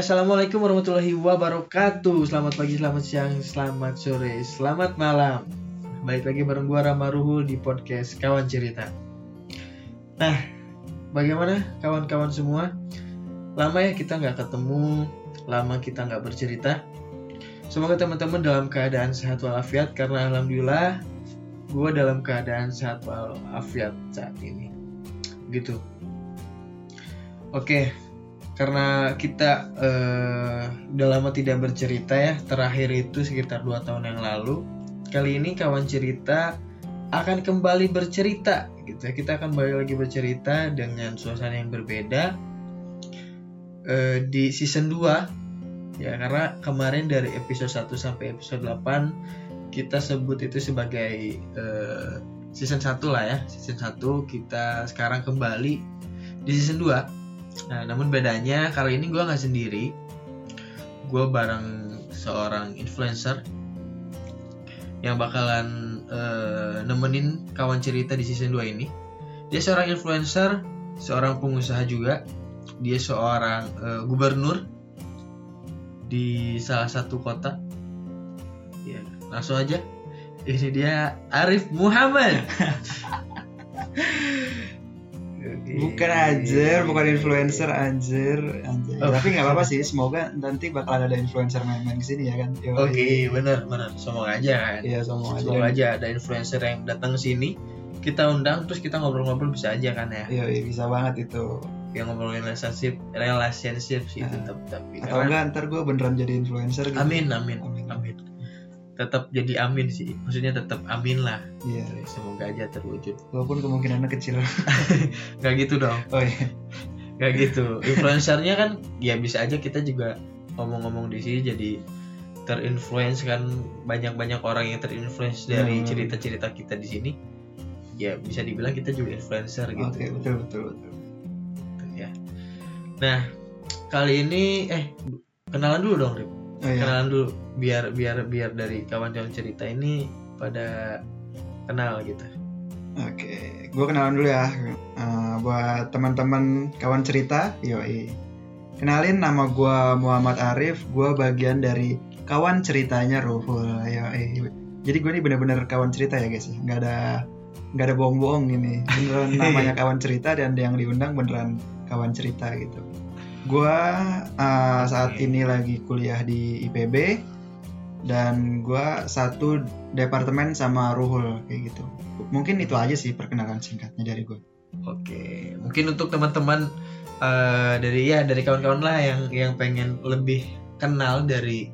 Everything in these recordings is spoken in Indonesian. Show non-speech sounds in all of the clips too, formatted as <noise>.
Assalamualaikum warahmatullahi wabarakatuh. Selamat pagi, selamat siang, selamat sore, selamat malam. Balik lagi bareng gua Rama Ruhul di podcast Kawan Cerita. Nah, bagaimana kawan-kawan semua? Lama ya kita nggak ketemu, lama kita nggak bercerita. Semoga teman-teman dalam keadaan sehat walafiat Karena Alhamdulillah gue dalam keadaan sehat walafiat saat ini. Gitu. Oke, karena kita uh, udah lama tidak bercerita ya terakhir itu sekitar dua tahun yang lalu. Kali ini kawan cerita akan kembali bercerita gitu ya. Kita akan kembali lagi bercerita dengan suasana yang berbeda uh, di season 2 ya karena kemarin dari episode 1 sampai episode 8 kita sebut itu sebagai uh, season 1 lah ya season 1 kita sekarang kembali di season 2 Nah, namun bedanya kali ini gue nggak sendiri. Gue bareng seorang influencer yang bakalan uh, nemenin kawan cerita di season 2 ini. Dia seorang influencer, seorang pengusaha juga. Dia seorang uh, gubernur di salah satu kota. Ya, langsung aja. Ini dia Arif Muhammad. <laughs> Bukan anjir, bukan influencer anjir, anjir. Oh. Tapi nggak apa-apa sih, semoga nanti bakal ada influencer main-main sini ya kan. Oke, okay, benar benar. Semoga aja kan. Iya, semoga, semoga aja. aja ada influencer yang datang sini, kita undang terus kita ngobrol-ngobrol bisa aja kan ya. Iya, iya bisa banget itu. Yang ngobrolin relationship, relationship sih nah. tetap tapi. Atau enggak ntar gue beneran jadi influencer gitu. Amin, amin, amin. amin tetap jadi amin sih. Maksudnya tetap amin lah. Iya. Semoga aja terwujud. <laughs> Walaupun kemungkinannya kecil. <laughs> Nggak gitu dong. Oh iya. Nggak gitu. Influencernya kan ya bisa aja kita juga ngomong-ngomong di sini jadi terinfluence kan. Banyak-banyak orang yang terinfluence dari hmm. cerita-cerita kita di sini. Ya bisa dibilang kita juga influencer gitu. Oke betul betul betul. Ya. Nah kali ini eh kenalan dulu dong Rip oh, iya. kenalan dulu biar biar biar dari kawan-kawan cerita ini pada kenal gitu. Oke gue kenalan dulu ya. Uh, buat teman-teman kawan cerita yoi. Kenalin nama gue Muhammad Arif. Gue bagian dari kawan ceritanya Ruhul yoi. Jadi gue ini bener-bener kawan cerita ya guys ya. Nggak ada nggak ada bohong-bohong ini. Beneran <laughs> namanya kawan cerita dan yang diundang beneran kawan cerita gitu gue uh, saat ini lagi kuliah di IPB dan gue satu departemen sama Ruhul kayak gitu. Mungkin itu aja sih perkenalan singkatnya dari gue. Oke, mungkin untuk teman-teman uh, dari ya dari kawan-kawan lah yang yang pengen lebih kenal dari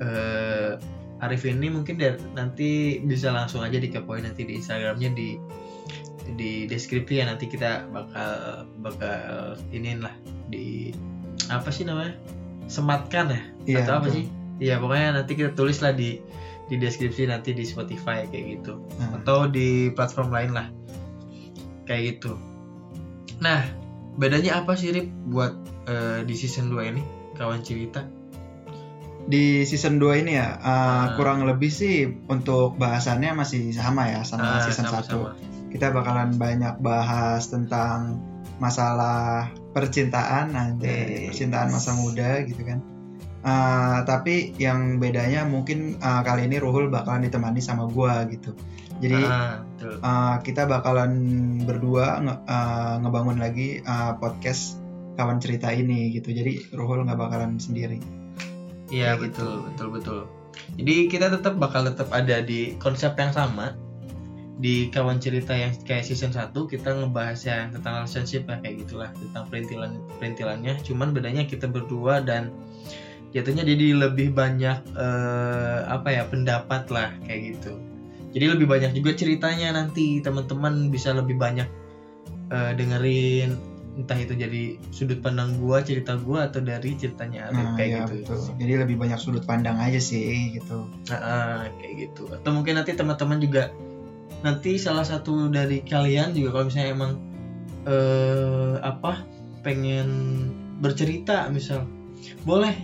uh, Arif ini mungkin dari, nanti bisa langsung aja dikepoin nanti di Instagramnya di di deskripsi ya nanti kita bakal bakal iniin lah di apa sih namanya sematkan ya iya, atau apa betul. sih Iya pokoknya nanti kita tulis lah di di deskripsi nanti di Spotify kayak gitu hmm. atau di platform lain lah kayak gitu. Nah bedanya apa sih Rip buat uh, di season 2 ini kawan cerita? Di season 2 ini ya uh, hmm. kurang lebih sih untuk bahasannya masih sama ya sama hmm, season sama, 1. Sama kita bakalan banyak bahas tentang masalah percintaan nanti yes. percintaan masa muda gitu kan. Uh, tapi yang bedanya mungkin uh, kali ini Ruhul bakalan ditemani sama gua gitu. Jadi ah, uh, kita bakalan berdua nge uh, ngebangun lagi uh, podcast kawan cerita ini gitu. Jadi Ruhul nggak bakalan sendiri. Iya betul gitu. betul betul. Jadi kita tetap bakal tetap ada di konsep yang sama di kawan cerita yang kayak season 1 kita ngebahas yang tentang relationship ya kayak gitulah tentang perintilan perintilannya. Cuman bedanya kita berdua dan jatuhnya jadi lebih banyak uh, apa ya pendapat lah kayak gitu. Jadi lebih banyak juga ceritanya nanti teman-teman bisa lebih banyak uh, dengerin. Entah itu jadi sudut pandang gua cerita gua atau dari ceritanya Arif nah, kayak ya, gitu. betul. jadi lebih banyak sudut pandang aja sih gitu. Nah, kayak gitu. Atau mungkin nanti teman-teman juga nanti salah satu dari kalian juga kalau misalnya emang eh, apa pengen bercerita misal boleh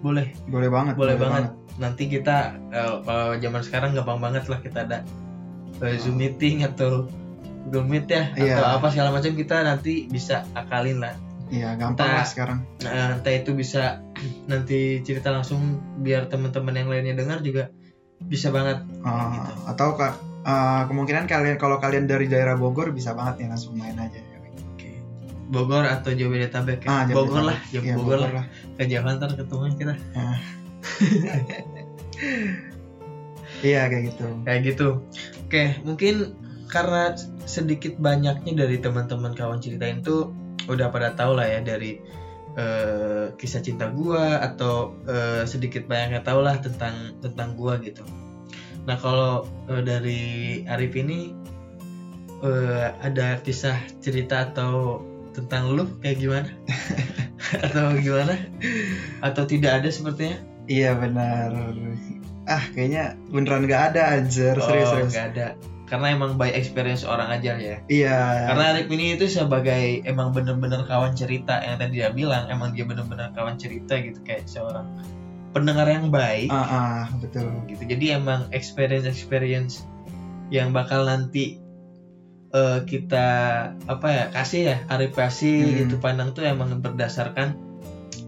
boleh boleh banget boleh, boleh banget. banget nanti kita uh, kalau zaman sekarang gampang banget lah kita ada uh, zoom meeting atau Google Meet ya iya. atau apa segala macam kita nanti bisa akalin lah Iya gampang entah, lah sekarang. Nah, entah itu bisa <clears throat> nanti cerita langsung biar teman-teman yang lainnya dengar juga bisa banget Ah, Gitu. atau ka- ah, kemungkinan kalian kalau kalian dari daerah Bogor bisa banget nih langsung main aja Oke. Bogor atau Jabodetabek ya? Ah, Bogor Jabodetabek. lah, ya, Iya, Bogor, lah. Kejauhan ntar ketemu kita. Iya kayak gitu. Kayak gitu. Oke, mungkin karena sedikit banyaknya dari teman-teman kawan ceritain tuh udah pada tahu lah ya dari eh, kisah cinta gua atau eh, sedikit banyaknya tahu lah tentang tentang gua gitu. Nah kalau eh, dari Arif ini eh, ada kisah cerita atau tentang lu kayak gimana? <laughs> atau gimana? Atau tidak ada sepertinya? Iya benar. Ah kayaknya beneran gak ada anjir serius oh, serius. nggak ada. Karena emang by experience orang aja ya. Iya. Karena Arif ini itu sebagai emang bener-bener kawan cerita yang tadi dia bilang, emang dia bener-bener kawan cerita gitu kayak seorang pendengar yang baik Ah, ah, betul. gitu. Jadi emang experience experience yang bakal nanti eh, kita apa ya kasih ya Arif kasih Hmm. itu pandang tuh emang berdasarkan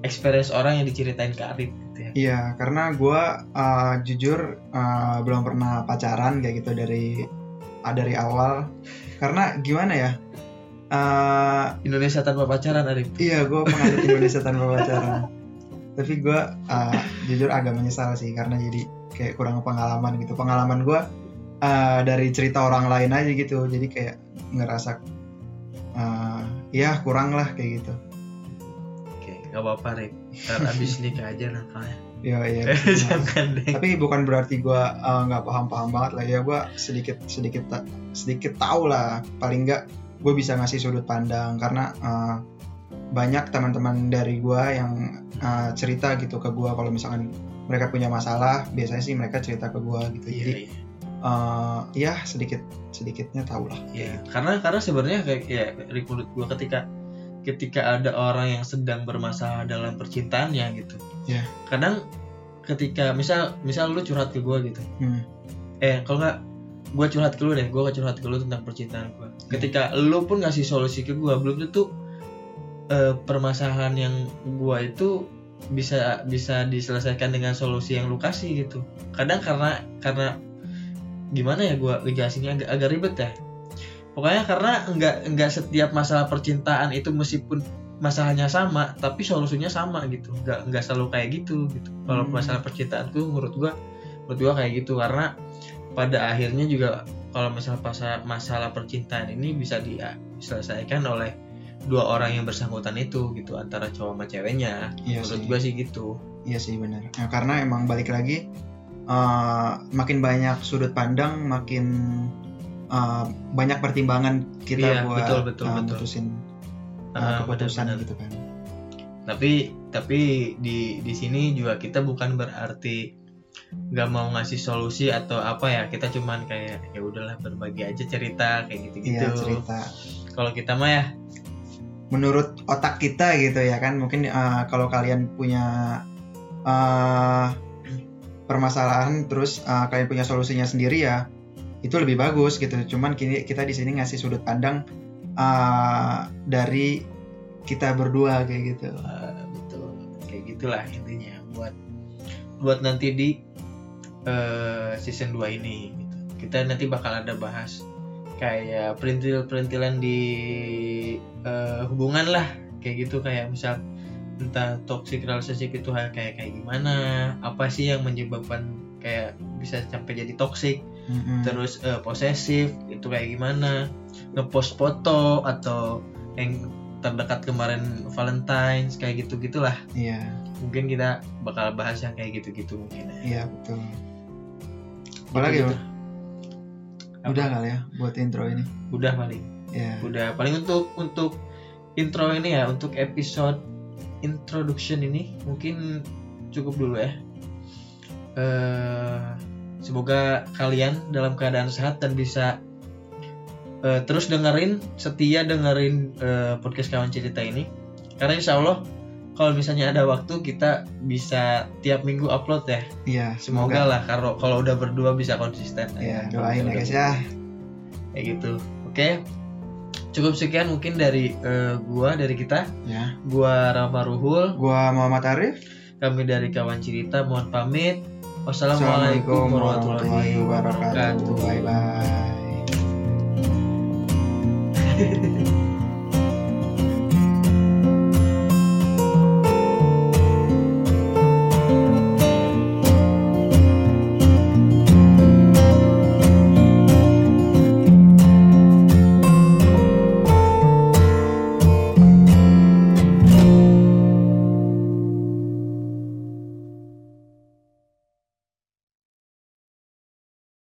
experience orang yang diceritain ke Arif gitu ya. Iya, karena gue jujur uh, belum pernah pacaran kayak gitu dari ah, dari awal. Karena gimana ya? Uh, Indonesia tanpa pacaran Arif. iya, gue pengadut Indonesia tanpa pacaran. <laughs> Tapi gue uh, jujur agak menyesal sih karena jadi kayak kurang pengalaman gitu. Pengalaman gue uh, dari cerita orang lain aja gitu. Jadi kayak ngerasa uh, ya kurang lah kayak gitu. Oke, nggak apa-apa Arif. Ntar abis nikah aja nakalnya. Iya, iya. <laughs> Deh. tapi bukan berarti gue nggak paham-paham banget lah ya gue sedikit sedikit sedikit tahu lah paling nggak gue bisa ngasih sudut pandang karena uh, banyak teman-teman dari gue yang uh, cerita gitu ke gue kalau misalkan mereka punya masalah biasanya sih mereka cerita ke gue gitu Iya, jadi iya. uh, ya sedikit sedikitnya tahu lah Iya, karena karena sebenarnya kayak ya dari menurut gua ketika ketika ada orang yang sedang bermasalah dalam percintaannya gitu. Iya. Kadang ketika misal misal lu curhat ke gua gitu. Hmm. Eh, kalau nggak gua curhat ke lu deh, gua curhat ke lu tentang percintaan gua. Ketika lu pun ngasih solusi ke gua, belum tentu eh, permasalahan yang gua itu bisa bisa diselesaikan dengan solusi yang lu kasih gitu. Kadang karena karena gimana ya gua ngejelasinnya agak, agak ribet ya pokoknya karena nggak nggak setiap masalah percintaan itu meskipun masalahnya sama tapi solusinya sama gitu nggak nggak selalu kayak gitu gitu kalau Hmm. masalah percintaanku menurut gua menurut gua kayak gitu karena pada akhirnya juga kalau misalnya masalah, masalah percintaan ini bisa diselesaikan oleh dua orang yang bersangkutan itu gitu antara cowok sama ceweknya. Iya menurut sih. gua sih gitu. Iya sih benar. Nah, karena emang balik lagi uh, makin banyak sudut pandang makin uh, banyak pertimbangan kita Iya, buat betul, betul, uh, betul. mutusin uh, keputusan benar-benar. gitu kan. Tapi tapi di di sini juga kita bukan berarti nggak mau ngasih solusi atau apa ya. Kita cuman kayak ya udahlah berbagi aja cerita kayak gitu gitu Iya cerita. Kalau kita mah ya menurut otak kita gitu ya kan. Mungkin uh, kalau kalian punya uh, permasalahan terus uh, kalian punya solusinya sendiri ya itu lebih bagus gitu. Cuman kini kita di sini ngasih sudut pandang uh, dari kita berdua kayak gitu. Eh, betul. Kayak gitulah intinya buat buat nanti di eh, season 2 ini gitu. kita nanti bakal ada bahas kayak perintil-perintilan di eh, hubungan lah. Kayak gitu kayak misal tentang toxic relationship itu kayak kayak gimana apa sih yang menyebabkan kayak bisa sampai jadi toxic? Mm-mm. terus eh, posesif itu kayak gimana? Ngepost foto atau yang terdekat kemarin Valentine's kayak gitu gitulah iya. Mungkin kita bakal bahas yang kayak gitu gitu mungkin. Ya. iya betul. Apalagi Gitu-gitu. Bro? udah kali ya buat intro ini? Udah paling. Ya. Udah. Paling untuk untuk intro ini ya untuk episode introduction ini mungkin cukup dulu ya. Eh semoga kalian dalam keadaan sehat dan bisa eh, terus dengerin setia dengerin eh, podcast kawan cerita ini. Karena insya Allah kalau misalnya ada waktu kita bisa tiap minggu upload ya. Iya semoga lah kalau kalau udah berdua bisa konsisten. Ya Kalau doain ya guys ya. Kayak gitu. Oke. Cukup sekian mungkin dari eh, gua dari kita. Ya. Gua Rama Ruhul. Gua Muhammad Arif. Kami dari kawan cerita mohon pamit. Assalamualaikum Wassalamualaikum warahmatullahi wabarakatuh. Bye bye.